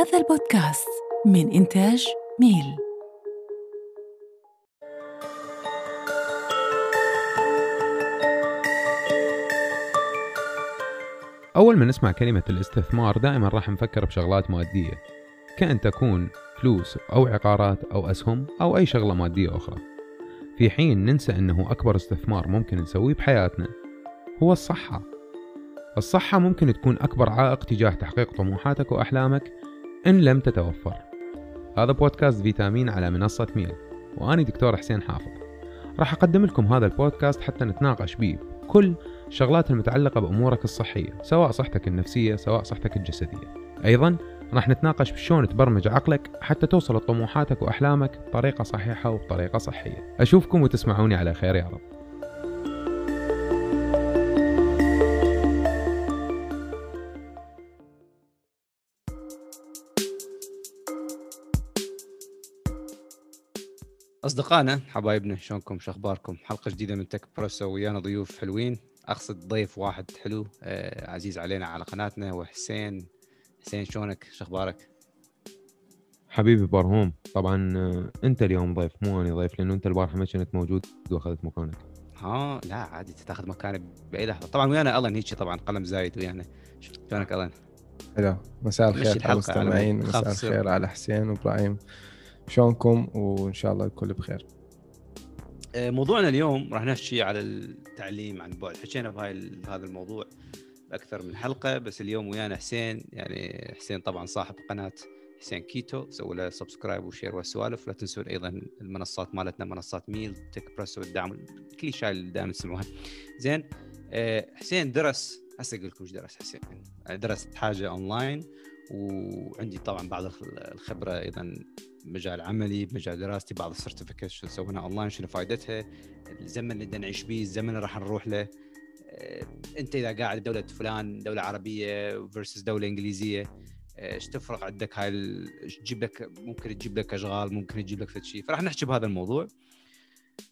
هذا البودكاست من إنتاج ميل. أول ما نسمع كلمة الاستثمار دائما راح نفكر بشغلات مادية كأن تكون فلوس أو عقارات أو أسهم أو أي شغلة مادية أخرى. في حين ننسى أنه أكبر استثمار ممكن نسويه بحياتنا هو الصحة. الصحة ممكن تكون أكبر عائق تجاه تحقيق طموحاتك وأحلامك إن لم تتوفر. هذا بودكاست فيتامين على منصة ميل. وأنا دكتور حسين حافظ. راح أقدم لكم هذا البودكاست حتى نتناقش بيه كل الشغلات المتعلقة بأمورك الصحية سواء صحتك النفسية سواء صحتك الجسدية. أيضا راح نتناقش بشلون تبرمج عقلك حتى توصل لطموحاتك وأحلامك بطريقة صحيحة وبطريقة صحية. أشوفكم وتسمعوني على خير يا رب. أصدقائنا حبايبنا شلونكم؟ شو أخباركم؟ حلقة جديدة من تك بروسو ويانا ضيوف حلوين. أقصد ضيف واحد حلو آه عزيز علينا على قناتنا هو حسين. حسين شلونك؟ شو أخبارك؟ حبيبي برهوم طبعا آه، أنت اليوم ضيف مو أنا ضيف لأنه أنت البارحه ما كنت موجود وأخذت مكانك. ها لا عادي تاخذ مكاني بأي لحظة. طبعا ويانا الن هيك طبعا قلم زايد ويانا. شلونك الن حلو. مساء الخير على المستمعين مساء. الخير على حسين وإبراهيم. شلونكم؟ وإن شاء الله الكل بخير. آه، موضوعنا اليوم راح نحكي على التعليم عن بعد. حكينا بهاي بهذا الموضوع بأكثر من حلقة بس اليوم ويانا حسين. يعني حسين طبعا صاحب قناة حسين كيتو. سووا له subscribe و share والسوالف لا تنسون أيضا المنصات مالتنا منصات ميل تك بريس والدعم كل شيء اللي دائما تسمعوها. زين آه، حسين درس. هسه أقول لكم إيش درس حسين. درس حاجة اونلاين وعندي طبعا بعض الخ- الخبرة أيضا مجال عملي بمجال دراستي بعض الـ certificates شو سويناها اونلاين شنو فائدتها الزمن اللي بدنا نعيش به الزمن اللي راح نروح له. آه، انت إذا قاعد بدولة فلان دولة عربية versus دولة إنجليزية آه، إيش تفرق عندك؟ هاي تجيب لك ممكن تجيب لك أشغال ممكن تجيب لك شيء. فراح نحكي بهذا الموضوع.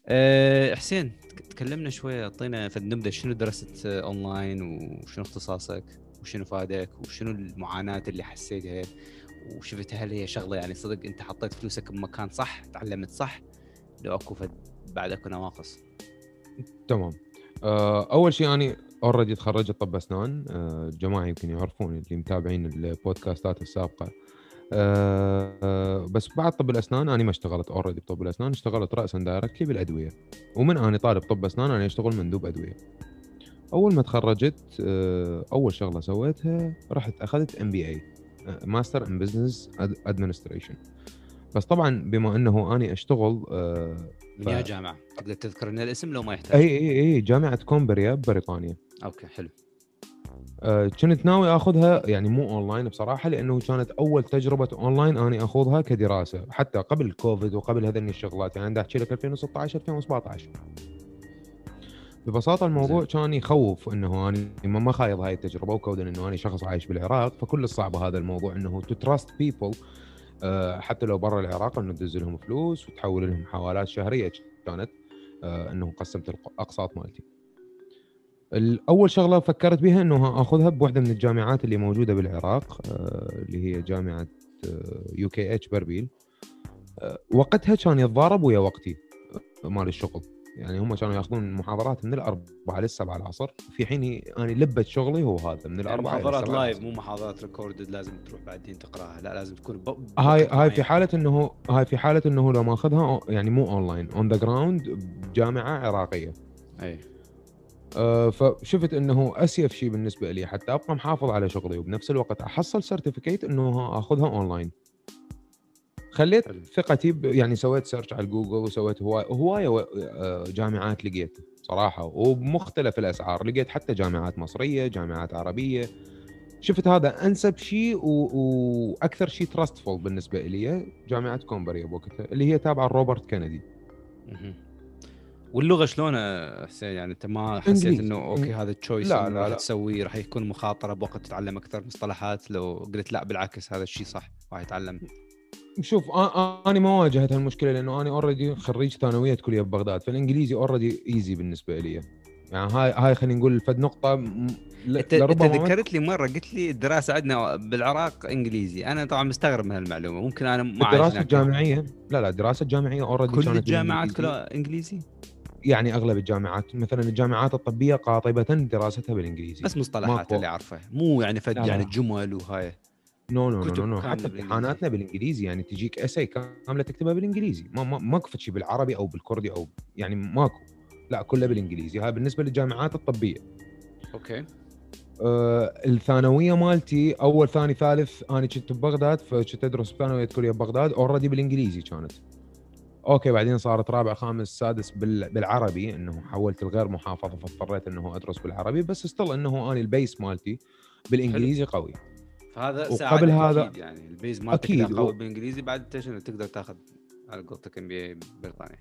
أه حسين تك- تكلمنا شوية أعطينا فد نبدا شنو درست آه، اونلاين وشنو اختصاصك وشنو فادك وشنو المعاناة اللي حسيتها؟ وشفتها هل هي شغلة يعني صدق أنت حطيت فلوسك بمكان صح تعلمت صح لو أكو بعد أكو نواقص. تمام. آه، أول شيء أني already تخرجت طب أسنان. آه، الجماعه يمكن يعرفون اللي متابعين البودكاستات السابقة. آه، آه، بس بعد طب الأسنان أنا ما اشتغلت already بطب الأسنان اشتغلت راسا directly بالأدوية. ومن أني طالب طب أسنان أنا أشتغل مندوب أدوية. أول ما تخرجت آه، أول شغلة سويتها رحت أخذت MBA master in business administration. بس طبعا بما إنه أني أشتغل آه، من ف- يا جامعة. تقدر تذكر لنا الاسم لو ما يحتاج. اي اي جامعة كومبريا ببريطانيا أوكي حلو. آه، كنت ناوي آخذها يعني مو أونلاين بصراحة لأنه كانت أول تجربة أونلاين أني آخذها كدراسة حتى قبل الكوفيد وقبل هذني الشغلات يعني عندي أحكي لك 2016 2017 ببساطة الموضوع كان يخوف إنه أنا ما خايض هاي التجربة وكون إنه أنا شخص عايش بالعراق فكل الصعب هذا الموضوع إنه to trust people حتى لو برا العراق إنه تدز لهم فلوس وتحول لهم حوالات شهرية كانت آه، انه قسمت الاقساط مالتي. الأول شغلة فكرت بها إنه آخذها بوحدة من الجامعات اللي موجودة بالعراق آه، اللي هي جامعة UKH بأربيل وقتها كان يتضارب ويا وقتي آه، مال الشغل. يعني هم كانوا ياخذون محاضرات من الأربعة للسبعة العصر. في حين أنا لب شغلي هو هذا من يعني الأربعة إلى محاضرات live. مو محاضرات recorded لازم تروح بعدين تقراها. لا لازم تكون ب... هاي هاي في. حالة إنه هاي في حالة إنه لو ماخذها يعني مو online on the ground بجامعة عراقية. أي. آه، فشفت إنه أ safe شيء بالنسبة لي حتى أبقى محافظ على شغلي وبنفس الوقت أحصل certificate إنه أخذها اونلاين خليت حلو. ثقتي يعني سويت search على جوجل وسويت هوايه هوايه آه، جامعات لقيت صراحة وبمختلف الأسعار لقيت حتى جامعات مصرية جامعات عربية شفت هذا أنسب شيء و... وأكثر شيء trustful بالنسبة لي جامعة كومبريا بوقتها اللي هي تابعة روبرت كندي. واللغة شلون حسين يعني أنت ما حسيت. إنه أوكي هذا الـ choice لا، لا، راح لا. تسويه راح يكون مخاطرة بوقت تتعلم أكثر مصطلحات لو قلت لا بالعكس هذا الشيء صح راح يتعلم شوف أنا ما واجهت هالمشكلة لأنه أنا already خريج ثانوية كلية ببغداد فالإنجليزي already easy بالنسبة لي. يعني هاي هاي خلينا نقول فد نقطة أنت ذكرت لي مرة قلت لي الدراسة عندنا بالعراق إنجليزي. أنا طبعا مستغرب من هالمعلومة. ممكن أنا ما الدراسة. الجامعية؟ لا لا الدراسة الجامعية already كل الجامعات كلها إنجليزي؟ يعني أغلب الجامعات مثلا الجامعات الطبية قاطبة دراستها بالإنجليزي. بس مصطلحات. اللي اعرفه مو يعني فد. يعني جمل وهاي. no no no no, حتى. امتحاناتنا بالإنجليزي يعني تجيك essay كاملة تكتبها بالإنجليزي. ما ما ماكو شيء بالعربي أو بالكردي أو يعني ماكو. لا كله بالإنجليزي. هاي بالنسبة للجامعات الطبية. أوكي. آه الثانوية مالتي أول ثاني ثالث أنا كنت ببغداد فكنت أدرس ثانوية كلية ببغداد. already بالإنجليزي كانت. أوكي بعدين صارت رابع خامس سادس بال- بالعربي إنه حولت الغير محافظة فاضطريت إنه أدرس بالعربي. بس still إنه أنا الـ base مالتي بالإنجليزي قوي. فهذا وقبل هذا- أكيد يعني الـ base أكيد. إذا قوي و- بالانجليزي بعد تقدر تاخذ على قولتك MB بريطانيا؟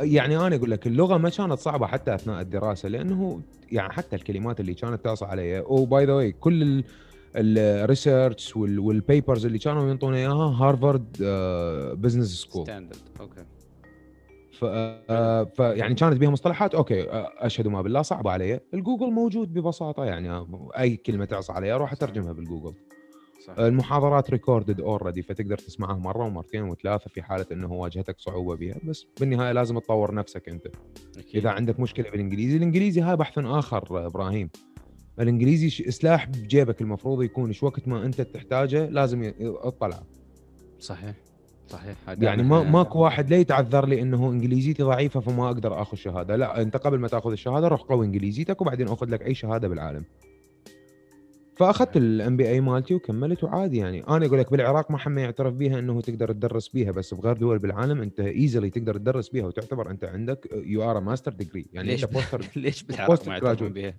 يعني أنا أقول لك اللغة ما كانت صعبة حتى أثناء الدراسة لأنه يعني حتى الكلمات اللي كانت تعصى علي. و by the way كل الـ research والـ papers اللي كانوا ينطونا إياها Harvard Business School standard أوكي فيعني كانت بها مصطلحات أوكي آه، أشهد بالله ما صعبة علي. الجوجل موجود ببساطة يعني آه، أي كلمة تعصى عليها أروح أترجمها بالجوجل. صح. المحاضرات recorded already فتقدر تسمعها مرة ومرتين وثلاثة في حالة إنه واجهتك صعوبة بها بس بالنهاية لازم تطور نفسك أنت. أكيد. إذا عندك مشكلة بالإنجليزي الإنجليزي هاي بحث آخر إبراهيم. الإنجليزي سلاح بجيبك المفروض يكون شو وقت ما أنت تحتاجه لازم اطلع. صحيح. صحيح يعني ما ماكو واحد لا يتعذر لي إنه إنجليزيتي ضعيفة فما أقدر آخذ شهادة. لا أنت قبل ما تأخذ الشهادة روح قوي إنجليزيتك وبعدين أخذ لك أي شهادة بالعالم. فأخذت الـ MBA مالتي وكملت وعادي يعني. أنا أقول لك بالعراق ما حد يعترف بيها إنه تقدر تدرس بيها بس بغير دول بالعالم أنت easily تقدر تدرس بيها وتعتبر أنت عندك your master degree يعني ليش أنت بوستر ليش بالعراق ما يعترفون. بها؟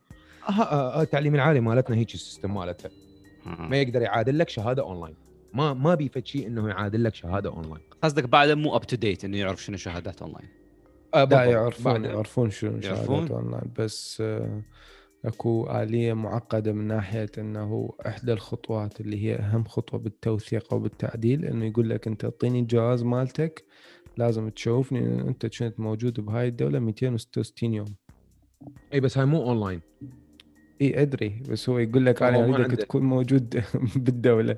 آه آه آه التعليم العالي مالتنا هيك الـ system مالتها. ما يقدر يعادل لك شهادة اونلاين ما ما بيفد شيء إنه يعادل لك شهادة اونلاين قصدك بعد مو up to date إنه يعرف شنو شهادات اونلاين آه لا. يعرفون بعد- يعرفون شنو؟ شهادات اونلاين بس آه، أكو آلية معقدة من ناحية إنه إحدى الخطوات اللي هي أهم خطوة بالتوثيق أو بالتعديل إنه يقول لك أنت أعطيني الجواز مالتك لازم تشوفني ان أنت كنت موجود بهاي الدولة 266 يوم. إي بس هاي مو اونلاين إي أدري بس هو يقول لك أنا أريدك. تكون موجود بالدولة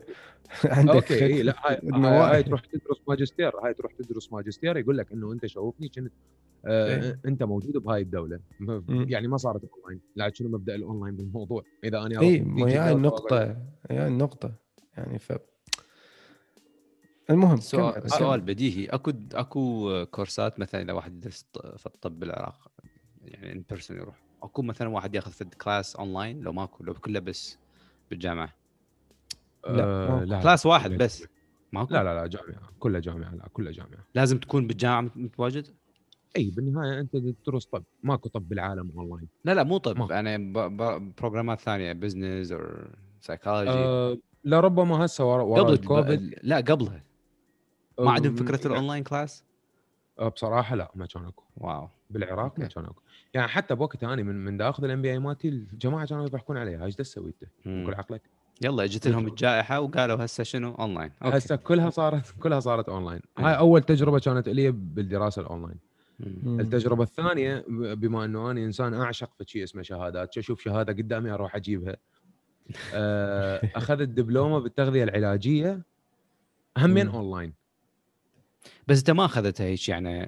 عندك أوكي إي لا هاي, هاي. تروح تدرس ماجستير هاي تروح تدرس ماجستير يقول لك إنه أنت شوفني كنت آه إيه. أنت موجود بهاي الدولة مم. يعني ما صارت أونلاين لا شنو مبدأ الأونلاين بالموضوع إذا أنا اي ما هي النقطة هي النقطة يعني ف المهم سؤال. سؤال بديهي أكو أكو كورسات مثلا إذا واحد يدرس في الطب بالعراق يعني in person يروح اكو مثلا واحد ياخذ في class online لو ماكو لو كله بس بالجامعة. لا،. لا class واحد بس. ماكو؟ لا لا لا جامعة. كلها جامعة لا كلها جامعة. لازم تكون بالجامعة مت- متواجد؟ إي بالنهاية أنت تدرس طب. ماكو طب بالعالم اونلاين لا لا مو طب. ماكو. أنا ب- ب- بروجرامات ثانية business أو psychology آه لربما هسه ورا ورا قبل الكوفيد لا قبلها. ما عندهم فكرة ال online class آه، بصراحة لا ما كان أكو. واو. بالعراق ما. كان أكو. يعني حتى بوقتها أنا من من دا آخذ ال MBA مالتي الجماعة كانوا يضحكون عليها إيش تسوي أنت؟ كل عقلك يلا إجت لهم الجائحة وقالوا هسه شنو online okay. هسه كلها صارت كلها صارت اونلاين. هاي أول تجربة كانت لي بالدراسة الاونلاين مم. التجربة الثانية بما إنه أنا إنسان أعشق في شيء اسمه شهادات أشوف شهادة قدامي أروح أجيبها آه، اخذت دبلومه بالتغذية العلاجية همين. اونلاين بس أنت ما أخذتها هيك يعني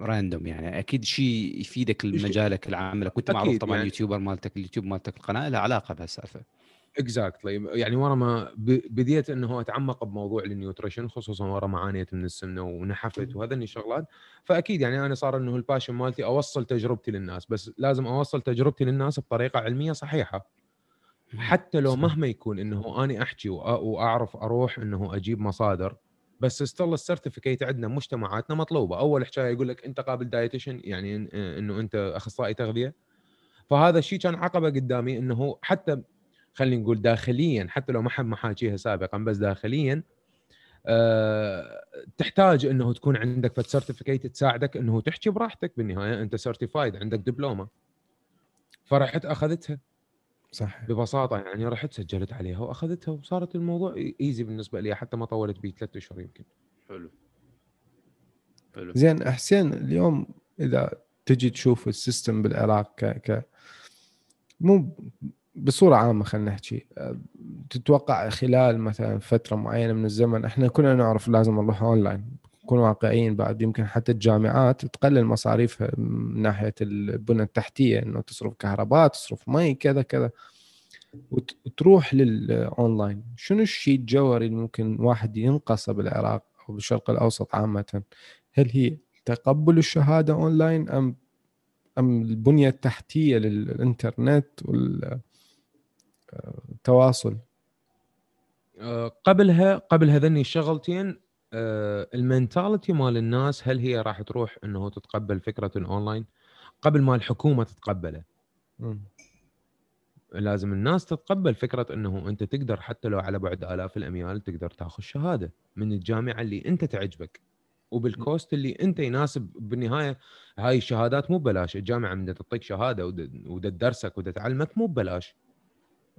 random يعني. أكيد شيء يفيدك لمجالك لعملك وانت معروف أكيد طبعا يعني. ال YouTuber مالتك اليوتيوب مالتك القناة لها علاقة بهالسالفة. exactly يعني ورا ما بديت إنه أتعمق بموضوع ال nutrition خصوصا ورا ما عانيت من السمنة ونحفت وهذني الشغلات. فأكيد يعني أنا صار إنه ال passion مالتي أوصل تجربتي للناس. بس لازم أوصل تجربتي للناس بطريقة علمية صحيحة. حتى لو. مهما يكون إنه اني أحكي وأعرف أروح إنه أجيب مصادر بس still ال certificate عندنا مجتمعاتنا مطلوبة. أول حكاية يقول لك أنت قابل dietitian يعني إنه أنت أخصائي تغذية. فهذا الشيء كان عقبة قدامي إنه حتى خلينا نقول داخليا حتى لو ما حد ما حاكيها سابقا بس داخليا أه تحتاج إنه تكون عندك فد certificate تساعدك إنه تحكي براحتك بالنهاية. أنت certified عندك دبلومة. فرحت أخذتها. صح ببساطة يعني رحت سجلت عليها وأخذتها وصارت الموضوع easy بالنسبة لي حتى ما طولت بيه ثلاث أشهر يمكن. حلو. حلو. زين حسين اليوم إذا تجي تشوف ال system بالعراق ك, ك... مو بصورة عامة خلينا نحكي تتوقع خلال مثلا فترة معينة من الزمن إحنا كلنا نعرف لازم نروح اونلاين نكون واقعيين بعد. يمكن حتى الجامعات تقلل مصاريفها من ناحية البنى التحتية إنه تصرف كهرباء تصرف مي كذا كذا. وتروح للأونلاين. شنو الشيء الجوهري اللي ممكن واحد ينقصه بالعراق أو بالشرق الأوسط عامة؟ هل هي تقبل الشهادة أونلاين أم أم البنية التحتية للإنترنت والتواصل؟ قبلها قبل هذني الشغلتين ال mentality مال الناس هل هي راح تروح إنه تتقبل فكرة الاونلاين قبل ما الحكومة تتقبله. لازم الناس تتقبل فكرة إنه أنت تقدر حتى لو على بعد آلاف الأميال تقدر تاخذ شهادة من الجامعة اللي أنت تعجبك وبال cost اللي أنت يناسب بالنهاية هاي الشهادات مو ببلاش. الجامعة من تعطيك شهادة ودا تدرسك ودا تعلمك مو ببلاش.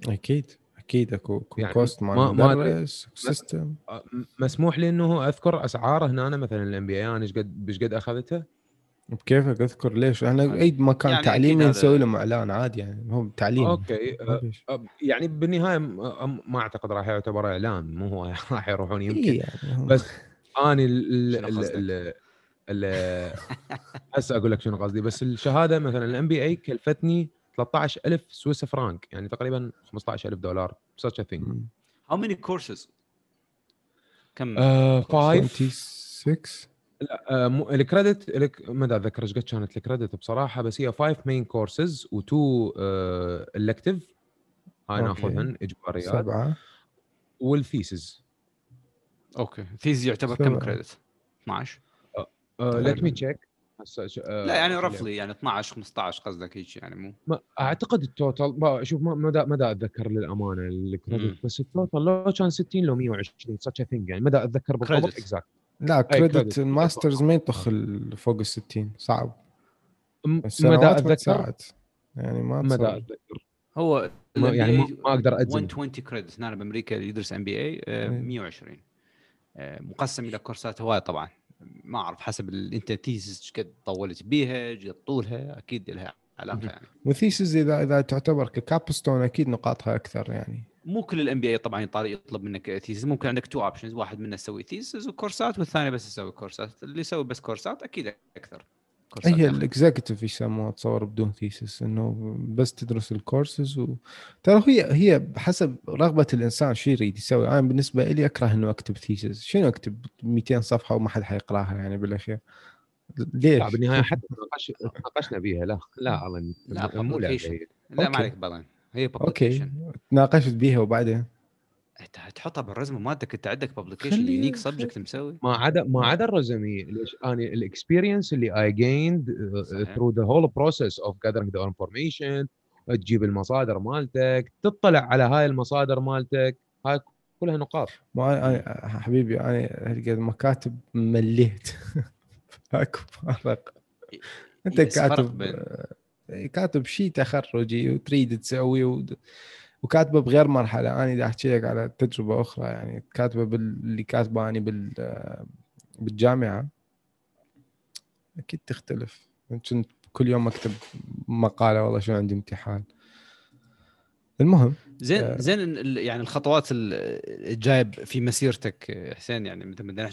أكيد. أكيد أكو يعني cost مال مدرس system مسموح لي إنه أذكر أسعاره هنا أنا مثلا ال MBA أنا إيش قد إيش قد اخذتها؟ بكيفك أذكر ليش؟ إحنا أي مكان يعني تعليمي نسوي لهم إعلان عادي يعني هو تعليم okay أه يعني بالنهاية ما أعتقد راح يعتبر إعلان مو هو راح يروحون يمكن. إيه يعني بس اني هسه أقول لك شنو قصدي بس الشهادة مثلا ال MBA كلفتني 13000 Swiss franc يعني تقريبا 15000 دولار. Such a thing. How many courses كم uh, five 26 لا آه مو ال credit الك ما أتذكر إيش قد كانت ال credit بصراحة بس هي 5 main courses و2 elective هاي ناخذهن اجباريات سبعة. وال thesis okay. thesis يعتبر كم credit 12 let me check لا يعني roughly يعني 12 15 قصدك هيك يعني مو؟ ما أعتقد ال total شوف ما ما دا ما دا أتذكر للأمانة ال credit بس ال total لو كان 60 لو 120 such a thing يعني. ما دا أتذكر بالضبط exact لا credit ال masters ما ينطخ فوق ال 60 صعب مدى أتذكر؟ يعني ما ما دا أتذكر. هو ما يعني ما, ما أقدر اجزم 120 credit هنا بأمريكا اللي يدرس MBA 120 مقسم إلى كورسات هواي طبعا. ما أعرف حسب أنت thesis قد طولت بيها قد طولها أكيد لها علاقه يعني. و thesis إذا إذا تعتبر ك capstone أكيد نقاطها أكثر يعني. مو كل ال MBA طبعا يطلب منك thesis ممكن عندك two options واحد منه تسوي thesis وكورسات والثاني بس يسوي كورسات اللي يسوي بس كورسات أكيد أكثر. هي ال executive يسموها تصور بدون thesis إنه بس تدرس الكورسز و... ترى هي هي بحسب رغبة الإنسان شو يريد يسوي. أنا بالنسبة لي أكره إنه أكتب thesis شنو أكتب؟ 200 صفحة وما حد حيقراها يعني بالأخير. ليش؟ لا بالنهاية حتى تناقشنا بيها. لا لا لا مو لا ما عليك بعدين هي okay. تناقشت بيها وبعدين؟ تحطها بال résumé مالتك انت عندك publication unique subject مسوي؟ ما عدا ما عدا ال résumé ليش؟ أنا ال experience اللي I gained through the whole process of gathering the information تجيب المصادر مالتك تطلع على هاي المصادر مالتك هاي كلها نقاط. ما أنا حبيبي أنا قد ما كاتب مليت. أكو فرق أنت كاتب كاتب شيء تخرجي وتريد تسوي. وكاتبه بغير مرحلة. أنا اذا أحكي لك على تجربة أخرى يعني كاتبة باللي كاتبه اني بال بالجامعة. أكيد تختلف. كنت كل يوم أكتب مقالة والله شو عندي امتحان. المهم زين آه. زين يعني الخطوات الجايه في مسيرتك حسين يعني بدنا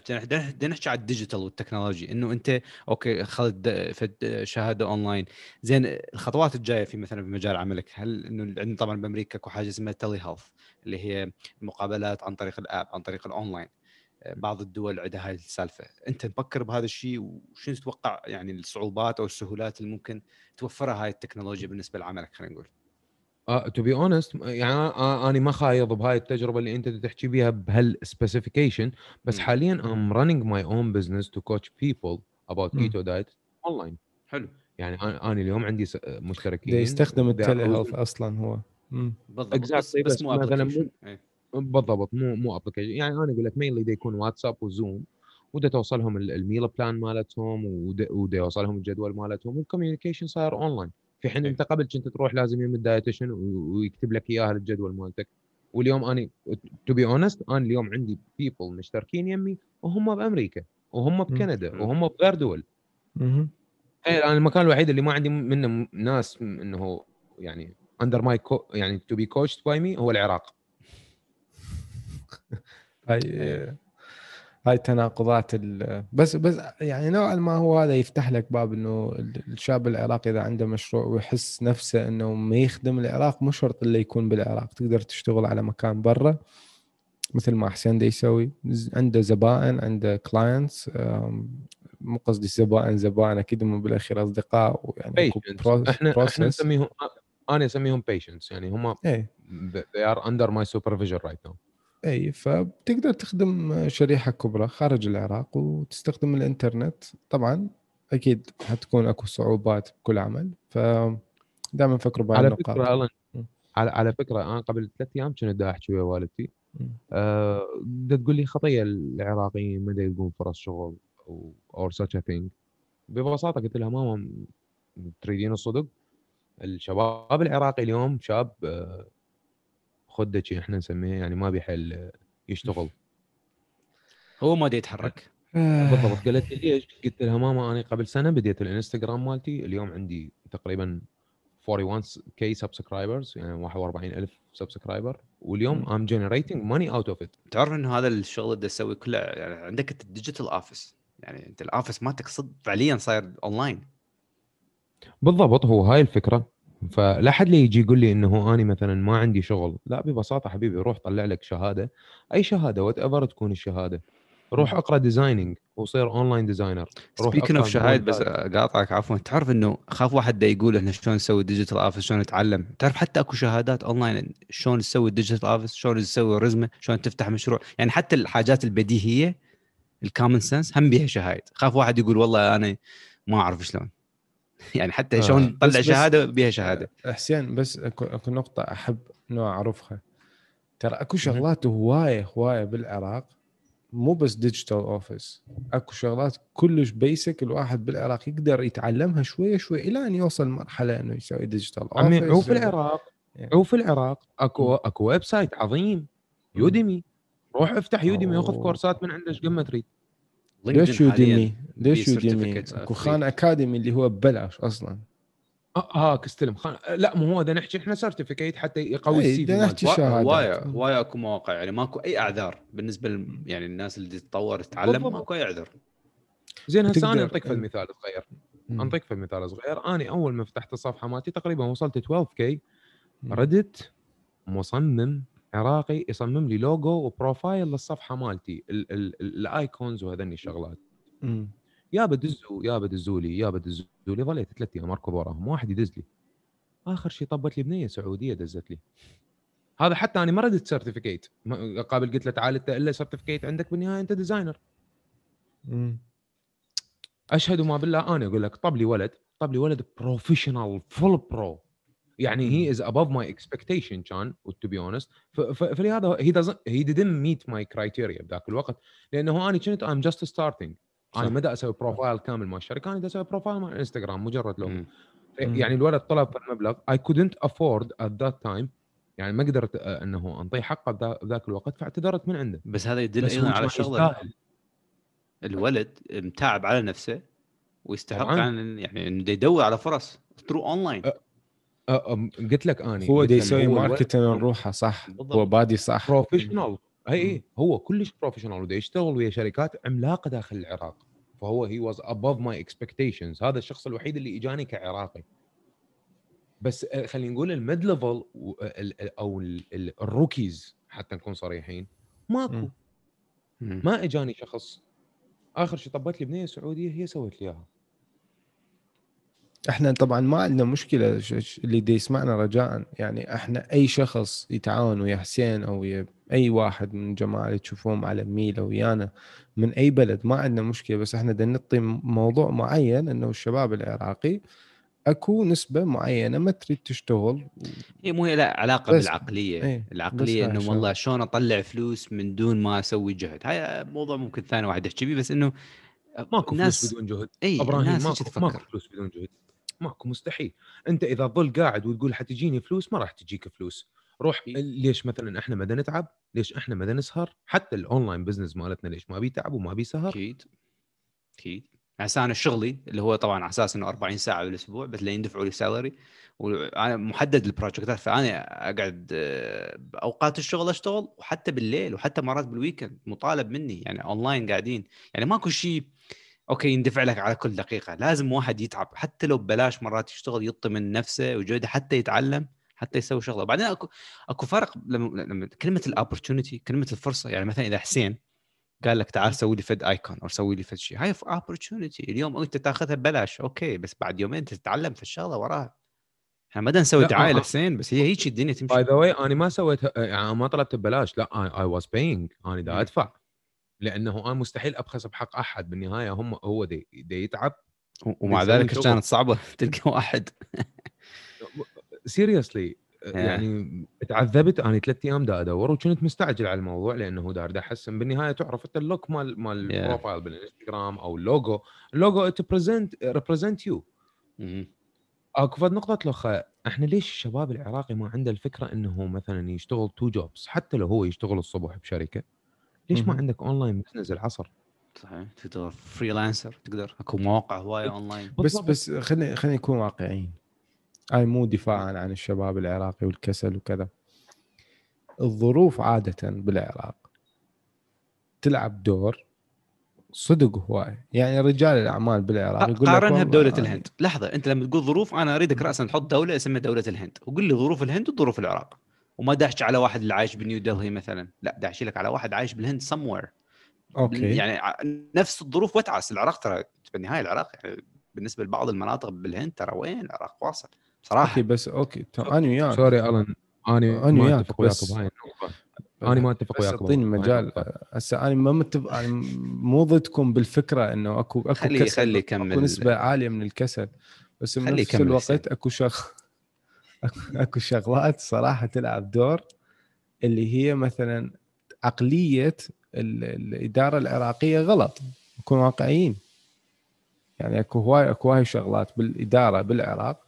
نحكي على ال digital وال technology إنه أنت okay اخذت شهادة أونلاين. زين الخطوات الجاية في مثلا في مجال عملك هل إنه عندنا طبعا بأمريكا اكو حاجة اسمها telehealth اللي هي المقابلات عن طريق ال app عن طريق الأونلاين. آه، بعض الدول عندها هاي السالفة. أنت مفكر بهذا الشيء وشنو تتوقع يعني الصعوبات أو السهولات اللي ممكن توفرها هاي التكنولوجيا بالنسبة لعملك خلينا نقول؟ to be honest يعني أنا ما خايض بهاي التجربة اللي أنت تحكي بيها بهال specification بس حاليا I'm running my own business to coach people about keto diet online حلو. يعني أنا اليوم عندي مشتركين يستخدم ال telehealth أصلا هو. بالضبط بس, بس مو مثلا إيه. بالضبط مو مو application يعني أنا أقول لك mainly يكون واتساب وزوم ودا توصلهم ال meal plan مالتهم ودا يوصلهم الجدول مالتهم وال communication صاير اونلاين في حين أنت قبل كنت تروح لازم يم ال dietitian ويكتب لك إياها الجدول مالتك. واليوم أنا to be honest أنا اليوم عندي people مشتركين يمي وهم بامريكا وهم بكندا وهم بغير دول. أنا المكان الوحيد اللي ما عندي منه ناس إنه يعني under my يعني to be coached by me هو العراق. هاي هاي تناقضات ال- بس بس يعني نوعا ما هو هذا يفتح لك باب إنه الشاب العراقي إذا عنده مشروع ويحس نفسه إنه ما يخدم العراق مو شرط اللي يكون بالعراق. تقدر تشتغل على مكان برا مثل ما حسين دا يسوي. عنده زبائن عنده clients مو قصدي زبائن زبائن أكيد هم بالأخير أصدقاء ويعني pro- إحنا إحنا. نسميهم أنا أسميهم patients. يعني هم إيه. they are under my supervision right now. أي فبتقدر تخدم شريحة كبرى خارج العراق وتستخدم الإنترنت طبعا أكيد حتكون أكو صعوبات بكل عمل ف دائما فكروا بهاي على النقاط فكرة. على على فكرة أنا قبل ثلاث أيام كنت دا احكي ويا والدتي. أه تقول لي خطية العراقيين ما يلقون فرص شغل أو or such a thing ببساطة قلت لها ماما تريدين الصدق الشباب العراقي اليوم شاب آه، خدتي إحنا نسميه يعني ما بيحل يشتغل. هو ما يتحرك بالضبط قالت لي ليش؟ قلت لها ماما أنا قبل سنة بديت الإنستغرام مالتي اليوم عندي تقريبا 41 K subscribers يعني 41 ألف subscriber واليوم I'm generating money out of it تعرف إنه هذا الشغل اللي تسويه كله يعني عندك انت ال digital office يعني أنت ال office مالتك صدق فعليا صاير اونلاين بالضبط هو هاي الفكرة. فلا حد لي يجي يقول لي إنه اني مثلا ما عندي شغل. لا ببساطة حبيبي روح طلع لك شهادة. أي شهادة whatever تكون الشهادة. روح أقرأ designing وصير online designer روح speaking of شهايد بس. قاطعك عفوا. تعرف إنه خاف واحد دا يقول إحنا شلون نسوي digital office شلون نتعلم؟ تعرف حتى أكو شهادات اونلاين شلون تسوي digital office شلون تسوي رزمه شلون تفتح مشروع. يعني حتى الحاجات البديهية ال common sense هم بيها شهايد. خاف واحد يقول والله أنا ما أعرف شلون. يعني حتى آه. شلون بس- تطلع بس- شهادة بيها شهادة. حسين بس اكو أكو نقطة أحب انه أعرفها. ترى أكو شغلات هواية هواية بالعراق مو بس digital office أكو شغلات كلش basic الواحد بالعراق يقدر يتعلمها شوية شوية إلى أن يوصل مرحله إنه يسوي digital عمي office عو في العراق يعني. عو في العراق أكو أكو website عظيم Udemy. روح افتح يوديمي وخذ. كورسات من عنده إيش قد ما تريد. ليش Udemy؟ ليش في Udemy؟ أكو. Khan Academy اللي هو ببلاش أصلا آه، هاك استلم Khan... لا مو هو ده نحكي إحنا certificate حتى يقوي إي، ال CV. نحكي شهادات. هوايه هوايه أكو مواقع يعني ماكو أي أعذار بالنسبة ل يعني الناس اللي تتطور تتعلم. ماكو أي عذر زين هسه أنا انطيك فد مثال صغير مم. انطيك فد مثال صغير أنا أول ما فتحت الصفحة مالتي تقريبا وصلت 12 K. ردت مصمم عراقي يصمم لي logo و profile للصفحة مالتي ال- ال- ال- ال icons وهذني الشغلات. مم. يا بدزوا يا بدزوا لي يا بدزوا لي ظليت ثلاث أيام أركض وراهم واحد يدز لي. آخر شيء طبت لي بنية سعودية دزت لي. هذا حتى أنا ما ردت certificate قابل قلت له تعال إنت إلا certificate عندك بالنهاية أنت designer مم. أشهد ما بالله أنا أقول لك طب لي ولد طب لي ولد professional full pro يعني he is above my expectation كان to be honest فلهذا he doesn't he didn't meet my criteria بذاك الوقت لأنه أنا كنت I'm just starting أنا. ما دا أسوي profile كامل مال الشركة أنا دا أسوي profile مال انستغرام مجرد لوجو. مم. يعني الولد طلب في المبلغ I couldn't afford at that time يعني ما قدرت آه، إنه أنطيه حقه بذا- بذاك الوقت فاعتذرت من عنده بس هذا يدل بس أيضا على شغلة. الولد متعب على نفسه ويستحق. عن يعني إنه يدور على فرص through online قلت لك أني هو لك يسوي marketing لروحه صح بالضبط. هو بادي صح. professional أي هو كلش professional ودا يشتغل ويا شركات عملاقة داخل العراق. فهو he was above my expectations هذا الشخص الوحيد اللي إجاني كعراقي. بس آه، خلينا نقول ال mid level أو ال- ال- ال rookies حتى نكون صريحين ماكو. ما إجاني شخص. آخر شيء طبت لي بنية سعودية هي سوت لي إياها. إحنا طبعا ما عندنا مشكلة اللي دي يسمعنا رجاء يعني إحنا أي شخص يتعاون ويا حسين أو ويا أي واحد من الجماعة اللي تشوفوهم على ميل أو ويانا من أي بلد ما عندنا مشكلة. بس إحنا بدنا نعطي موضوع معين إنه الشباب العراقي أكو نسبة معينة ما تريد تشتغل. هي مو هي لا علاقة بس- بالعقلية. إيه، العقلية إنه. والله شلون أطلع فلوس من دون ما أسوي جهد. هاي موضوع ممكن ثاني واحد يحكي بس إنه ماكو فلوس بدون جهد. اي أبراهيم هيك ماكو تفكر. ماكو فلوس بدون جهد. ماكو مستحيل. أنت إذا تظل قاعد وتقول حتجيني فلوس ما راح تجيك فلوس. روح. ليش مثلا إحنا ما نتعب؟ ليش إحنا ما نسهر؟ حتى الـ online business مالتنا ليش ما بيتعب وما بيسهر؟ أكيد. أكيد. هسه أنا شغلي اللي هو طبعا على أساس إنه 40 ساعة بالأسبوع بس لين يدفعوا لي salary وأنا محدد البروجكتات فأنا أقعد آه، بأوقات الشغل أشتغل وحتى بالليل وحتى مرات بال weekend مطالب مني. يعني اونلاين قاعدين. يعني ماكو شيء أوكي يندفع لك على كل دقيقة. لازم واحد يتعب. حتى لو ببلاش مرات يشتغل يطي من نفسه وجوده حتى يتعلم حتى يسوي شغلة. بعدين أكو أكو فرق لما, لما كلمة ال opportunity كلمة الفرصة. يعني مثلا إذا حسين قال لك تعال سوي لي فد icon أو سوي لي فد شيء هاي opportunity اليوم أنت تاخذها ببلاش. أوكي بس بعد يومين تتعلم في الشغلة وراها. إحنا ما نسوي دعاية لحسين بس هي هيك الدنيا تمشي. by the way أنا ما سويت يعني ما طلبت ببلاش. لا I was paying أنا دا أدفع. لأنه أنا مستحيل أبخس بحق أحد بالنهاية هم هو دي, دي يتعب. ومع ذلك كانت صعبة تلقى واحد. seriously يعني تعذبت أنا ثلاث أيام دا أدور وكنت مستعجل على الموضوع لأنه دار احسن بالنهاية تعرف أنت ال look مال مال ال profile بالإنستغرام أو اللوجو ال logo it present represent you أكو فد نقطة لخ إحنا ليش الشباب العراقي ما عنده الفكرة إنه مثلا يشتغل two jobs حتى لو هو يشتغل الصبح بشركة؟ ليش ما عندك online business العصر؟ صحيح تقدر freelancer تقدر أكو مواقع هواية اونلاين بس بس خلينا خلينا نكون واقعيين هاي مو دفاعا عن الشباب العراقي والكسل وكذا. الظروف عادة بالعراق تلعب دور صدق هواي يعني رجال الأعمال بالعراق يقول قارنها بدولة الهند. لحظة أنت لما تقول ظروف أنا أريدك راسا تحط دولة اسمها دولة الهند. وقول لي ظروف الهند وظروف العراق. وما دا أحكي على واحد اللي عايش بنيو دلهي مثلا. لا دا أحكي لك على واحد عايش بالهند سموير okay. يعني نفس الظروف وتعس. العراق ترى بالنهايه العراق يعني بالنسبة لبعض المناطق بالهند ترى وين؟ العراق واصل. صراحة. okay بس okay. أنا وياك. sorry الن أنا ما أتفق وياك النقطه أنا ما أتفق وياك اعطيني مجال. هسه أنا ما متفق أنا مو ضدكم بالفكرة إنه أكو أكو خلي كسل خلي كمل اكو نسبة عالية من الكسل. بس بنفس الوقت أكو شغ اكو شغلات صراحة تلعب دور اللي هي مثلا عقلية الإدارة العراقية غلط نكون واقعيين. يعني أكو هواي أكو هواي شغلات بالإدارة بالعراق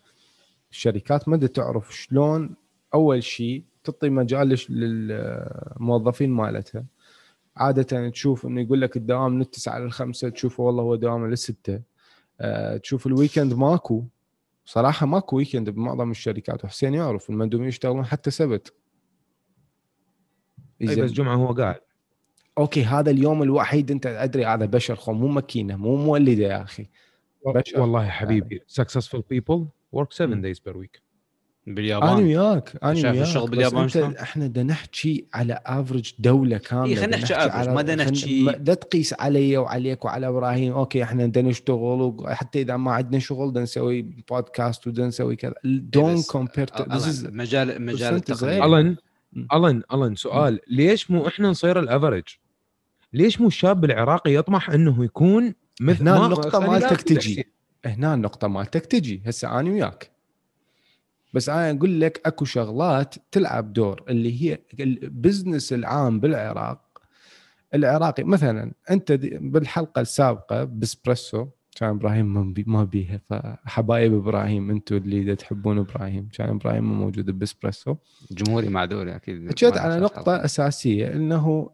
الشركات ما تعرف شلون أول شيء تعطي مجال للموظفين مالتها. عادة تشوف إنه يقول لك الدوام من التسعة للخمسة تشوفه والله هو دوام للستة. أه تشوف ال weekend ماكو. صراحة ماكو weekend بمعظم الشركات وحسين يعرف المندوبين يشتغلون حتى سبت. أي بس جمعة هو قاعد. okay هذا اليوم الوحيد أنت أدري هذا بشر خو مو ماكينة مو مولدة يا أخي. بشر. والله حبيبي successful people work 7 days per week. باليابان. أنا وياك أنا وياك الشغل باليابان شلون؟ إحنا بدنا نحكي على average دولة كاملة اي خلينا نحكي average ما بدنا نحكي لا تقيس علي وعليك وعلى إبراهيم okay إحنا بدنا نشتغل وحتى إذا ما عندنا شغل بدنا نسوي بودكاست وبدنا نسوي كذا. don't compare مجال مجال التقنية. الن الن الن سؤال ليش مو إحنا نصير ال average؟ ليش مو الشاب العراقي يطمح إنه يكون مثل هنا النقطة مالتك تجي. هنا النقطة مالتك تجي. هسه أنا وياك. بس أنا أقول لك أكو شغلات تلعب دور اللي هي ال business العام بالعراق. العراقي مثلا أنت بالحلقة السابقة بإسبريسو كان إبراهيم ما بيها فحبايب إبراهيم أنتم اللي تحبون إبراهيم كان إبراهيم مو موجود بإسبريسو. جمهوري معذور أكيد. حكيت على نقطة أساسية إنه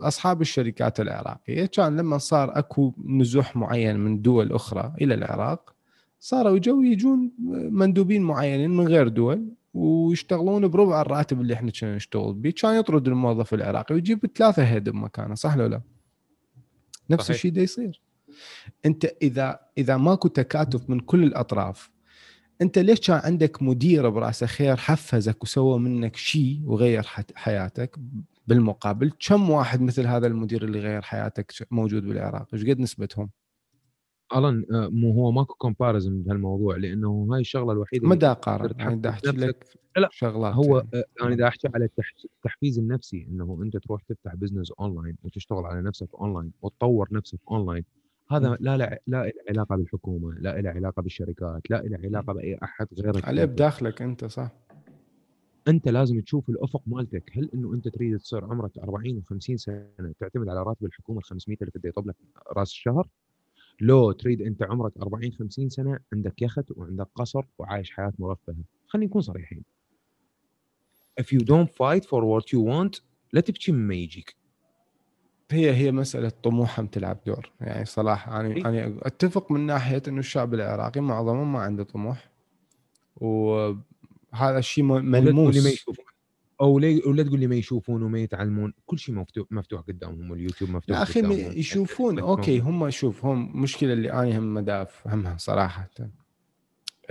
أصحاب الشركات العراقية كان لما صار أكو نزوح معين من دول أخرى إلى العراق صاروا يجوا يجون مندوبين معينين من غير دول ويشتغلون بربع الراتب اللي إحنا كنا نشتغل به. كان يطرد الموظف العراقي ويجيب ثلاثة هيد بمكانه صح ولا لا؟ نفس الشيء ده يصير. انت إذا إذا ماكو تكاتف من كل الأطراف انت ليش كان عندك مدير برأسه خير حفزك وسوى منك شيء وغير حياتك؟ بالمقابل كم واحد مثل هذا المدير اللي غير حياتك موجود بالعراق؟ إيش قد نسبتهم؟ ألن آه، مو هو ماكو comparison بهالموضوع لأنه هاي الشغلة الوحيدة ما دا اقارن يعني دا أحكي لك لا شغلات هو يعني. آه، أنا دا أحكي على التحفيز النفسي إنه أنت تروح تفتح business online وتشتغل على نفسك اونلاين وتطور نفسك اونلاين هذا لا لا لا له علاقة بالحكومة لا له علاقة بالشركات لا له علاقة بأي أحد غيرك عليه بداخلك أنت صح. أنت لازم تشوف الأفق مالتك هل إنه أنت تريد تصير عمرك 40 و50 سنة تعتمد على راتب الحكومة ال 500 اللي بده يطب لك رأس الشهر؟ لو تريد أنت عمرك 40 50 سنة عندك يخت وعندك قصر وعايش حياة مرفهة. خلينا نكون صريحين. If you don't fight for what you want لا تبكي مما يجيك. هي هي مسألة طموحهم تلعب دور. يعني صراحة أنا إيه. أنا أتفق من ناحية إنه الشعب العراقي معظمه ما عنده طموح. وهذا الشيء م- ولا تقول لي ما ملموس يشوفون أو لي ولا تقول لي ما يشوفون وما يتعلمون. كل شيء مفتوح مفتوح قدامهم واليوتيوب مفتوح يا أخي. يشوفون. أوكي هم- شوف هم المشكلة اللي أنا هم افهمها صراحة.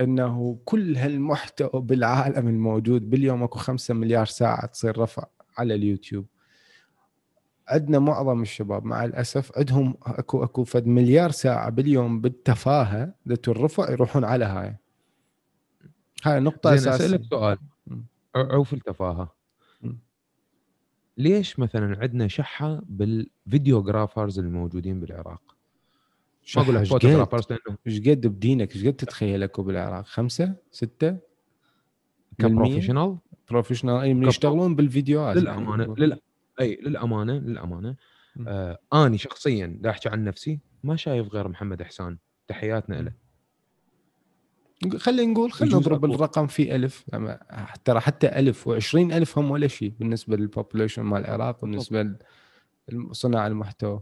إنه كل هالمحتوى بالعالم الموجود باليوم أكو خمسة مليار ساعة تصير رفع على اليوتيوب. عندنا معظم الشباب مع الأسف عندهم أكو أكو فد مليار ساعة باليوم بالتفاهة اللي ترفع يروحون على هاي. هاي نقطة اساسيه أسألك سؤال. عوف التفاهة. ليش مثلا عندنا شحة بال videographers الموجودين بالعراق؟ ما أقول لك photographers لأنه إيش قد بدينك؟ إيش قد تتخيل اكو بالعراق ستة؟ بالمية؟ ك professional professional أي من يشتغلون بالفيديوهات. للأمانة يعني. لل... أي للأمانة للأمانة. آه أني شخصيا دا أحكي عن نفسي ما شايف غير محمد إحسان. تحياتنا له خلينا نقول خلينا نضرب الرقم في ألف. أما ترى حتى ألف وعشرين ألف هم ولا شيء بالنسبة لل population مال العراق بالنسبة لصناع المحتوى.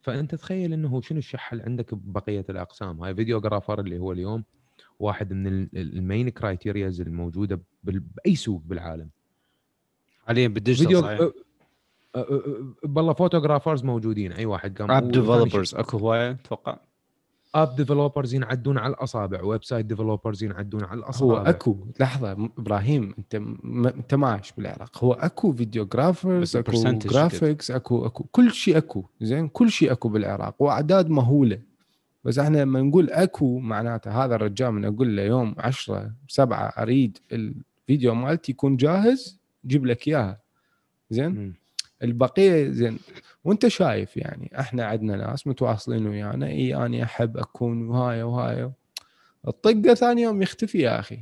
فأنت تخيل إنه شنو الشحه اللي عندك ببقية الأقسام؟ هاي videographer اللي هو اليوم. واحد من ال- ال main criterias الموجوده بال- بأي سوق بالعالم. حاليا بال digital video بالله photographers موجودين. أي واحد قام app developers أكو هواية أتوقع. app developers ينعدون على الأصابع website developers ينعدون على الأصابع. هو أكو لحظة إبراهيم أنت م... أنت ما عايش بالعراق. هو أكو videographers بس أكو graphics أكو أكو كل شيء أكو زين؟ كل شيء أكو بالعراق وأعداد مهولة. بس إحنا لما نقول أكو معناته هذا الرجال من أقول له يوم 10 7 أريد الفيديو مالتي يكون جاهز جيب لك إياها. زين. البقية زين. وانت شايف يعني إحنا عندنا ناس متواصلين ويانا إي أنا أحب أكون وهاي وهاي. الطقة ثاني يوم يختفي يا أخي.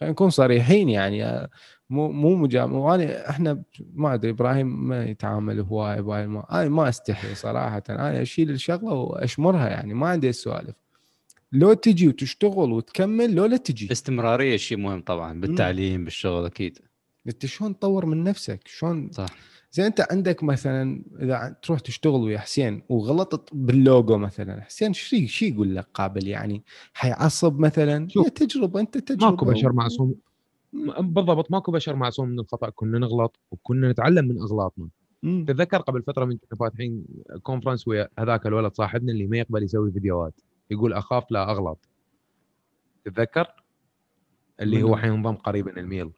خلينا نكون صريحين يعني مو مو مجام وأنا إحنا ما أدري إبراهيم ما يتعامل هواي بهاي ما أنا ما أستحي صراحة. أنا أشيل الشغلة وأشمرها يعني ما عندي السوالف لو تجي وتشتغل وتكمل لو لا تجي. استمراريه شيء مهم طبعا بالتعليم بالشغل أكيد. أنت شلون تطور من نفسك؟ شلون صح. زين انت عندك مثلا إذا تروح تشتغل ويا حسين وغلطت باللوجو مثلا حسين شو شو يقول لك قابل يعني؟ حيعصب مثلا؟ شوف، هي تجربة انت تجربة ماكو بشر معصوم. بالضبط ماكو بشر معصوم من الخطأ كنا نغلط وكنا نتعلم من أغلاطنا. مم. تتذكر قبل فترة من كنا فاتحين conference ويا هذاك الولد صاحبنا اللي ما يقبل يسوي فيديوهات يقول أخاف لا أغلط. تتذكر اللي هو؟ حينضم قريبا الميل.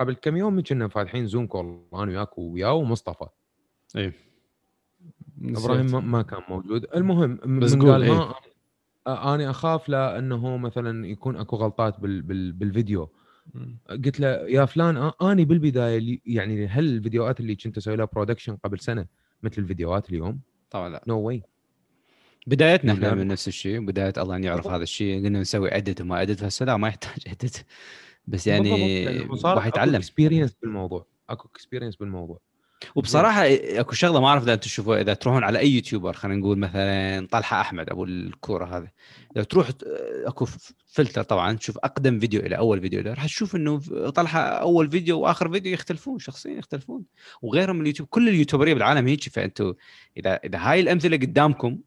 قبل كم يوم كنا فاتحين زوم call أنا وياك وياه ومصطفى. اي. إبراهيم ما- ما كان موجود. المهم بس قال إيه. ما آه، أنا أخاف لا أنه مثلا يكون أكو غلطات بال بال بالفيديو. قلت له يا فلان آه، اني بالبداية يعني هل الفيديوهات اللي كنت أسوي لها production قبل سنة مثل الفيديوهات اليوم؟ طبعا لا. نو no واي بدايتنا ولا- إحنا من نفس الشيء بداية الله أن يعرف هذا الشيء. قلنا نسوي edit وما edit هسه لا ما يحتاج edit بس يعني راح يتعلم. experience بالموضوع اكو experience بالموضوع. وبصراحة أكو شغلة ما أعرف إذا تشوفوها إذا تروحون على أي YouTuber خلينا نقول مثلا طلحة أحمد أبو الكورة هذا لو تروح أكو فلتر طبعا تشوف أقدم فيديو إلى أول فيديو له راح تشوف إنه طلحة أول فيديو وآخر فيديو يختلفون شخصيا يختلفون. وغيرهم من اليوتيوب كل اليوتيوبرية بالعالم هيك فانتم إذا إذا هاي الأمثلة قدامكم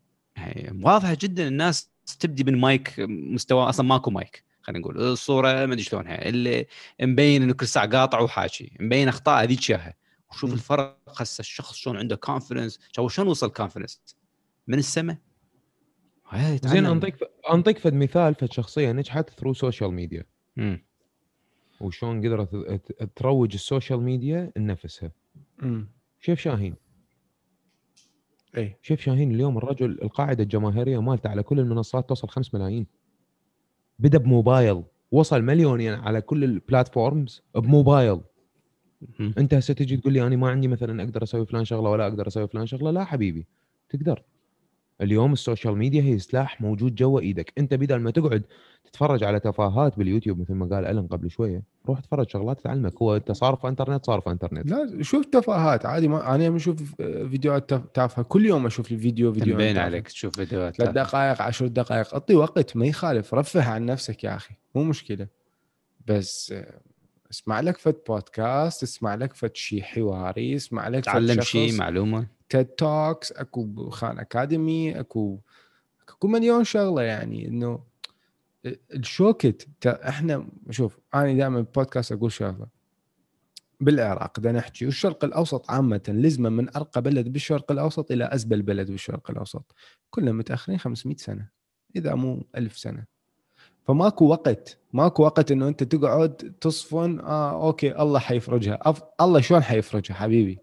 واضحة جدا الناس تبدي من مايك مستوى أصلا ماكو مايك. خلينا نقول الصورة ما أدري شلونها اللي مبين إنه كل ساعة قاطع وحاشي مبين أخطاء هذيك اياها وشوف. الفرق هسه الشخص شلون عنده confidence هو شلون وصل confidence من السماء زين. أنطيك أنطيك فد مثال فد شخصية نجحت through social media. وشلون قدرت تروج ال social media لنفسها. شيف شاهين اي شيف شاهين اليوم الرجل القاعدة الجماهيرية مالته على كل المنصات توصل 5 ملايين بدا بموبايل. وصل مليونين على كل ال platforms بموبايل. انت هسه تجي تقول لي أنا ما عندي مثلا أقدر أسوي فلان شغلة ولا أقدر أسوي فلان شغلة؟ لا حبيبي تقدر. اليوم ال social media هي سلاح موجود جوا إيدك. أنت بدل ما تقعد تتفرج على تفاهات باليوتيوب مثل ما قال ألن قبل شوية روح تفرج شغلات تعلمك. هو أنت صار في إنترنت صار في إنترنت. لا شوف تفاهات. عادي ما أنا يوم أشوف فيديوهات تافهة كل يوم أشوف لي فيديو فيديو مبين عليك تشوف فيديوهات ثلاث دقائق عشر دقائق. أعطي وقت ما يخالف. رفه عن نفسك يا أخي. مو مشكلة. بس آه، اسمع لك فد بودكاست اسمع لك فد شيء حواري اسمع لك تعلم شيء معلومة. TED Talks اكو Khan Academy اكو اكو مليون شغلة يعني إنه الشوكت إحنا شوف أنا دائما بالبودكاست أقول شغلة. بالعراق بدنا نحكي والشرق الأوسط عامة لازم من أرقى بلد بالشرق الأوسط إلى ازبل بلد بالشرق الأوسط. كلنا متأخرين 500 سنة إذا مو ألف سنة. فماكو وقت ماكو وقت إنه أنت تقعد تصفن آه okay الله حيفرجها. أف... الله شلون حيفرجها حبيبي؟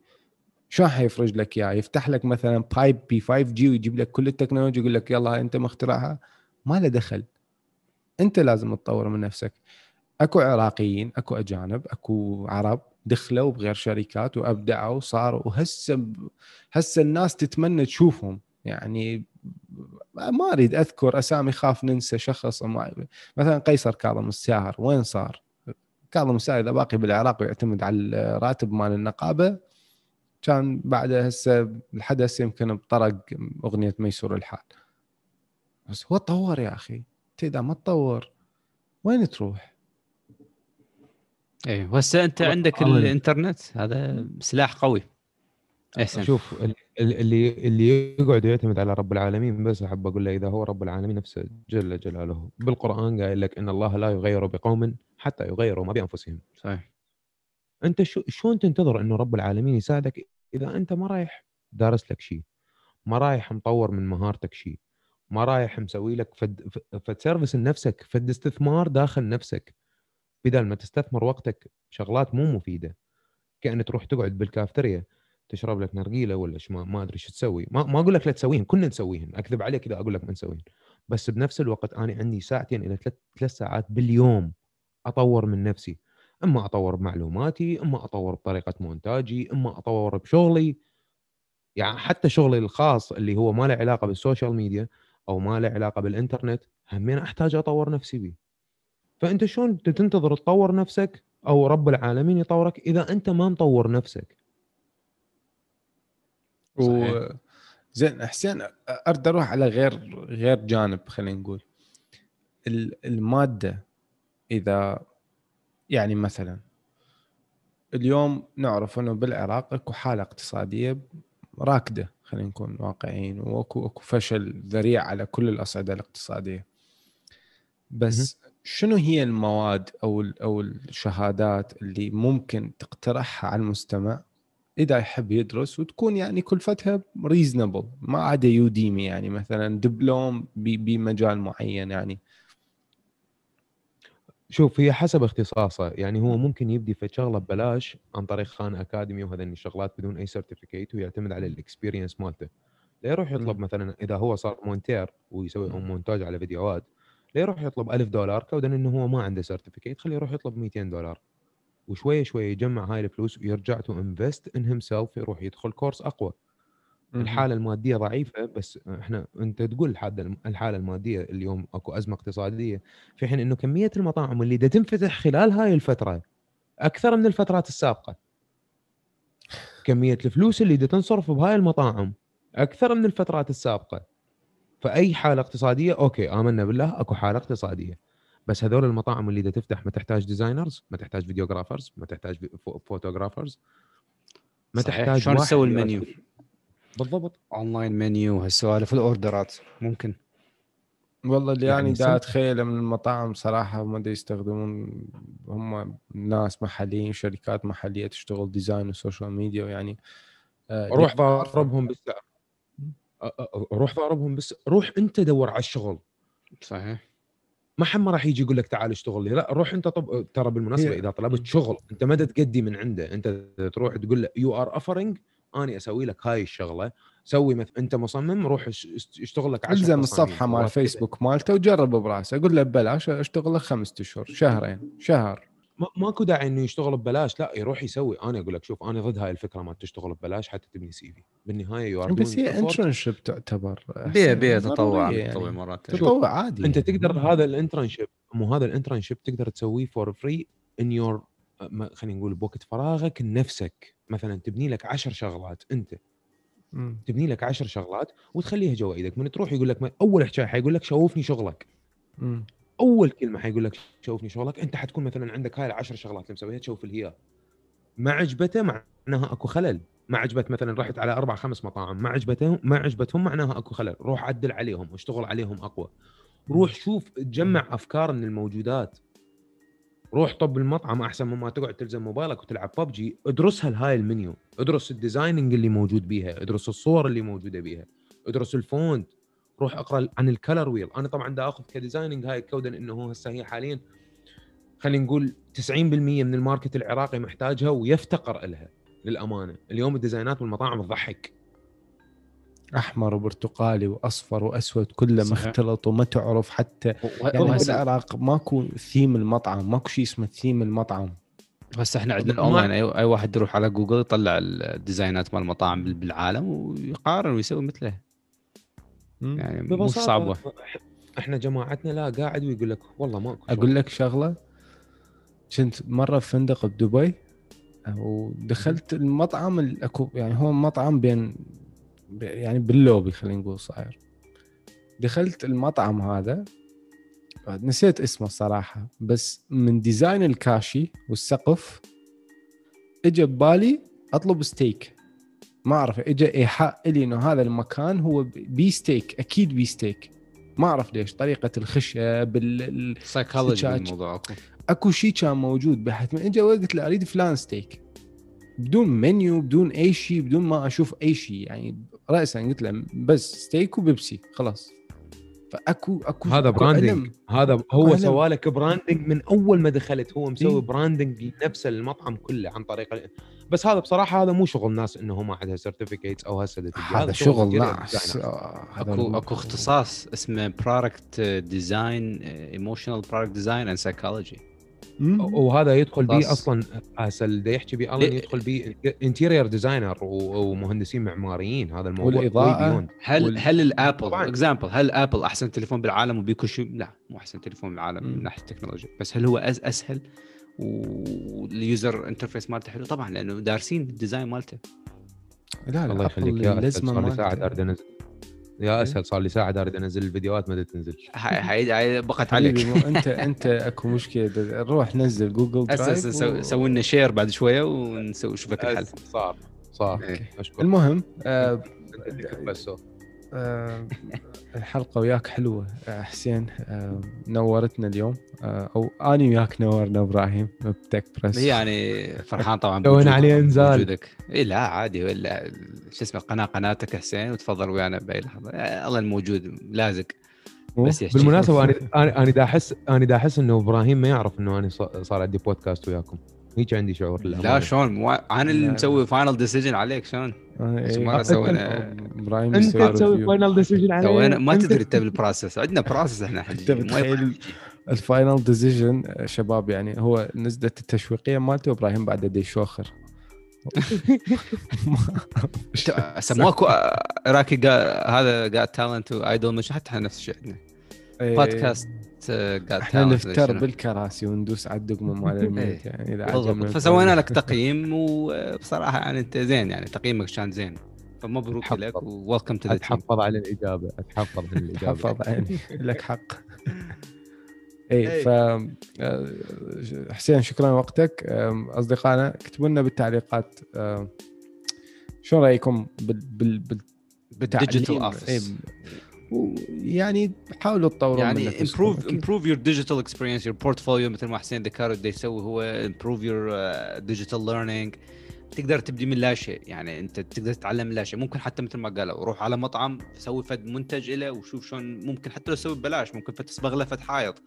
شلون حيفرج لك إياه؟ يفتح لك مثلا بايب بي 5G ويجيب لك كل التكنولوجيا يقول لك يلا أنت مخترعها. ما له دخل. أنت لازم تطور من نفسك. أكو عراقيين أكو أجانب أكو عرب دخلوا بغير شركات وأبدعوا صاروا وهسه هسه الناس تتمنى تشوفهم. يعني ما أريد أذكر أسامي خاف ننسى شخص. مثلا قيصر كاظم الساهر وين صار؟ كاظم الساهر إذا باقي بالعراق ويعتمد على الراتب مال النقابة كان بعد هسه لحد هسه يمكن بطرق أغنية ميسور الحال. بس هو تطور يا أخي. انت اذا ما تطور. وين تروح؟ إيه وهسه أنت عندك آمن. الإنترنت هذا سلاح قوي. إحسن. شوف ال- ال- اللي اللي يقعد يعتمد على رب العالمين بس أحب أقول له إذا هو رب العالمين نفسه جل جلاله. بالقرآن قايل لك إن الله لا يغير بقوم حتى يغيروا ما بأنفسهم. صحيح. أنت شو شلون تنتظر إنه رب العالمين يساعدك إذا أنت ما رايح دارس لك شيء ما رايح مطور من مهارتك شيء ما رايح مسوي لك فد فد سيرفيس لنفسك فد استثمار داخل نفسك. بدل ما تستثمر وقتك شغلات مو مفيدة. كأن تروح تقعد بالكافتريا تشرب لك نرجيلة ولا ما, ما أدري شو تسوي. ما, ما أقول لك لا تسويهن كنا نسويهن أكذب عليك إذا أقول لك ما نسويهن. بس بنفس الوقت أنا عندي ساعتين إلى ثلاث ساعات باليوم أطور من نفسي. أما أطور بمعلوماتي أما أطور بطريقة مونتاجي أما أطور بشغلي. يعني حتى شغلي الخاص اللي هو ما له علاقة بالسوشيال ميديا أو ما له علاقة بالإنترنت همين أحتاج أطور نفسي به فأنت شلون تنتظر تطور نفسك أو رب العالمين يطورك إذا أنت ما مطور نفسك؟ صحيح. و زين حسين اريد أروح على غير غير جانب خلينا نقول. ال- المادة إذا يعني مثلا اليوم نعرف إنه بالعراق أكو حالة اقتصادية راكدة خلينا نكون واقعيين واكو أكو فشل ذريع على كل الأصعدة الاقتصادية. بس شنو هي المواد أو أو الشهادات اللي ممكن تقترحها على المستمع إذا يحب يدرس وتكون يعني كلفتها reasonable ما عدا Udemy يعني مثلا دبلوم بمجال معين يعني. شوف هي حسب اختصاصه يعني هو ممكن يبدي في شغلة ببلاش عن طريق Khan Academy وهذا الشغلات بدون أي certificate ويعتمد على ال experience مالته. لا يروح يطلب. مثلا إذا هو صار مونتير ويسوي. مونتاج على فيديوهات لا يروح يطلب 1000 دولار كودا إنه هو ما عنده certificate خليه يروح يطلب 200 دولار. وشويه شوية يجمع هاي الفلوس ويرجع to invest in himself يروح يدخل course أقوى. الحالة المادية ضعيفة بس إحنا أنت تقول الحاله الحالة المادية اليوم أكو أزمة اقتصادية في حين إنه كمية المطاعم اللي دا تنفتح خلال هاي الفترة أكثر من الفترات السابقة. كمية الفلوس اللي دا تنصرف بهاي المطاعم أكثر من الفترات السابقة. فأي حالة اقتصادية okay آمنا بالله أكو حالة اقتصادية. بس هذول المطاعم اللي دا تفتح ما تحتاج designers ما تحتاج videographers ما تحتاج pho- photographers ما صحيح. تحتاج شلون تسوي المنيو؟ بالضبط. online menu هالسوالف ال order ات ممكن. والله اللي يعني يعني دا اتخيله من المطاعم صراحة ما دا يستخدمون هم ناس محليين شركات محلية تشتغل design و social media ويعني آه، روح ضاربهم بالسعر أ- أ- روح ضاربهم بس روح أنت دور على الشغل. صحيح. ما حد ما راح يجي يقول لك تعال اشتغل لي. لا روح أنت طب ترى بالمناسبة إذا طلبت شغل أنت ما تقدي من عنده. أنت تروح تقول له you are offering أني أسوي لك هاي الشغلة سوي مثل أنت مصمم روح اش- اشت- اشتغل لك 10 الزم. الصفحة مال. فيسبوك مالته وجرب براسه أقول له ببلاش اشتغل لك خمسة أشهر شهرين شهر ما- ماكو داعي إنه يشتغل ببلاش لا يروح يسوي أنا أقول لك شوف أنا ضد هاي الفكرة ما تشتغل ببلاش حتى تبني CV بالنهاية you are بس هي internship تعتبر بيع بيع تطوع يعني. تطوع مرات تطوع عادي أنت تقدر هذا ال internship مو هذا ال internship تقدر تسويه for free in your خلينا نقول بوقت فراغك لنفسك. مثلا تبني لك عشر شغلات أنت مم. تبني لك عشر شغلات وتخليها جوا إيدك من تروح يقول لك ما- أول حكايه حيقول لك شوفني شغلك. مم. أول كلمة حيقول لك شوفني شغلك أنت حتكون مثلا عندك هاي العشر شغلات اللي مسويها تشوف اللي هي. ما عجبته معناها أكو خلل. ما عجبت مثلا رحت على أربع خمس مطاعم ما عجبتهم ما عجبتهم معناها أكو خلل. روح عدل عليهم واشتغل عليهم أقوى. روح شوف تجمع افكار من الموجودات. روح طب المطعم أحسن مما تقعد تلزم موبايلك وتلعب ببجي ادرسها الهاي المنيو. ادرس ال designing اللي موجود بيها. ادرس الصور اللي موجودة بيها. ادرس ال font. روح اقرأ عن ال color wheel أنا طبعا دا آخذ ك designing هاي الكودة انه هسه هي حاليا خلينا نقول 90% من ال market العراقي محتاجها ويفتقر لها للأمانة. اليوم الديزاينات بالمطاعم تضحك. أحمر وبرتقالي وأصفر وأسود كله صحيح. مختلط وما تعرف حتى يعني وهسه بالعراق ماكو ثيم المطعم ماكو شيء اسمه ثيم المطعم. هسه إحنا عندنا اونلاين اي أي واحد يروح على جوجل يطلع الديزاينات مال المطاعم بال- بالعالم ويقارن ويسوي مثله. يعني مو صعبة. إحنا جماعتنا لا قاعد ويقول لك والله ماكو أقول لك شغلة. كنت مرة في فندق بدبي ودخلت المطعم ال- اكو يعني هو مطعم بين يعني باللوبي خلينا نقول صاير. دخلت المطعم هذا نسيت اسمه الصراحه بس من design الكاشي والسقف اجى ببالي أطلب ستيك. ما أعرف اجى إيحاء إلي إنه هذا المكان هو بي ستيك أكيد بي ستيك. ما أعرف ليش طريقة الخشب ال- سايكولوجي سجاج. بالموضوع اكو أكو شيء كان موجود بحيث من اجى قلت له أريد فلان ستيك. بدون منيو بدون أي شيء بدون ما أشوف أي شيء يعني راسا قلت له بس ستيك وبيبسي خلاص فأكو أكو هذا branding. هذا هو. سوالك branding من أول ما دخلت هو مسوي إيه. branding لنفسه للمطعم كله عن طريق. بس هذا بصراحة هذا مو شغل ناس إنه ما عندها certificates أو هسه تجي. هذا شغل ناس. آه، هذا أكو أكو اختصاص اسمه product design emotional product design and psychology. وهذا يدخل خلاص. أصلا هسه اللي يحكي بيه الن يدخل بيه interior designer ومهندسين معماريين هذا الموضوع beyond. هل وال- هل ال Apple. example هل Apple أحسن تليفون بالعالم وبكل شيء؟ لا مو أحسن تليفون بالعالم من. ناحية التكنولوجيا. بس هل هو أز أسهل؟ وال user interface مالته حلو؟ طبعا لأنه دارسين ال design مالته. لا لا الله يخليك يا اسهل اللزمة صار لي يا أسهل صار لي ساعة دارد أنزل الفيديوهات ما تنزل. هاي بقت عليك. انت أنت أكو مشكلة. روح نزل Google Drive و- سو- سوي لنا share بعد شوية ونسوي شوف لك الحل. صار صار. إيه. المهم آه بس آه، الحلقة وياك حلوة آه، حسين. آه، نورتنا اليوم. آه، أو اني وياك نورنا إبراهيم بتك بريس. يعني فرحان طبعا سوينا بوجودك- عليه إنزال. بوجودك. اي لا عادي. ولا شو اسمه القناه قناتك حسين وتفضل ويانا بأي لحظة. آه، الله الموجود لازق؟ بس. بالمناسبة أنا أنا أنا دا احس أنا دا أحس إنه إبراهيم ما يعرف إنه أنا صار عندي بودكاست وياكم. هيك عندي شعور لا. شلون مو- أنا اللي. مسوي final decision عليك شلون بس إيه. سوينا- إبراهيم أنت تسوي. فاينل ديسيجن عليه سوينا ما تدري انت بالبروسس عندنا بروسس إحنا أنت بتخيل. الفاينل ديسيجن شباب يعني هو نزلت التشويقية مالته وابراهيم بعد دي شوخر سموكو راكي قا- هذا قاعد تالنت وايدول مش حتى نفس الشيء عندنا بودكاست قاعد إحنا نفتر بالكراسي وندوس على الدقمه مال الميت. يعني إذا بالضبط فسوينا لك تقييم وبصراحة يعني أنت زين يعني تقييمك كان زين فمبروك. لك و welcome to the أتحفظ على الإجابة أتحفظ على الإجابة تحفظ عيني لك حق إي. ف آه، حسين شكرا لوقتك آم، أصدقائنا اكتبوا لنا بالتعليقات شو رأيكم بال بال بال بال digital. office ويعني حاولوا تطوروا يعني أكيد. improve your digital experience your portfolio مثل ما حسين ذكر بده يسوي هو your uh, digital learning. تقدر تبدي من لا شيء يعني أنت تقدر تتعلم من لا شيء. ممكن حتى مثل ما قالوا روح على مطعم سوي فد منتج له وشوف شلون ممكن حتى لو تسوي ببلاش ممكن تصبغ له فد حائط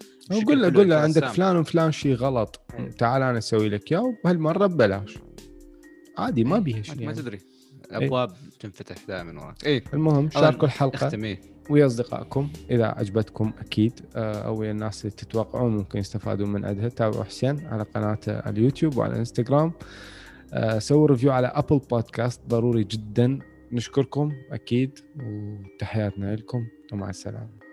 قول له قول له عندك. فلان وفلان شيء غلط إيه. تعال أنا أسوي لك اياه وبهالمره ببلاش. عادي ما بيها شيء ما, يعني. تدري. الأبواب تنفتح دائما وراك. اي المهم شاركوا الحلقة. اختم إيه. ويا أصدقائكم إذا عجبتكم أكيد آه، أو ويا الناس اللي تتوقعون ممكن يستفادون من عندها تابعوا حسين على قناته على اليوتيوب وعلى الانستغرام آه، سووا review على Apple Podcast ضروري جدا. نشكركم أكيد وتحياتنا لكم ومع السلامة.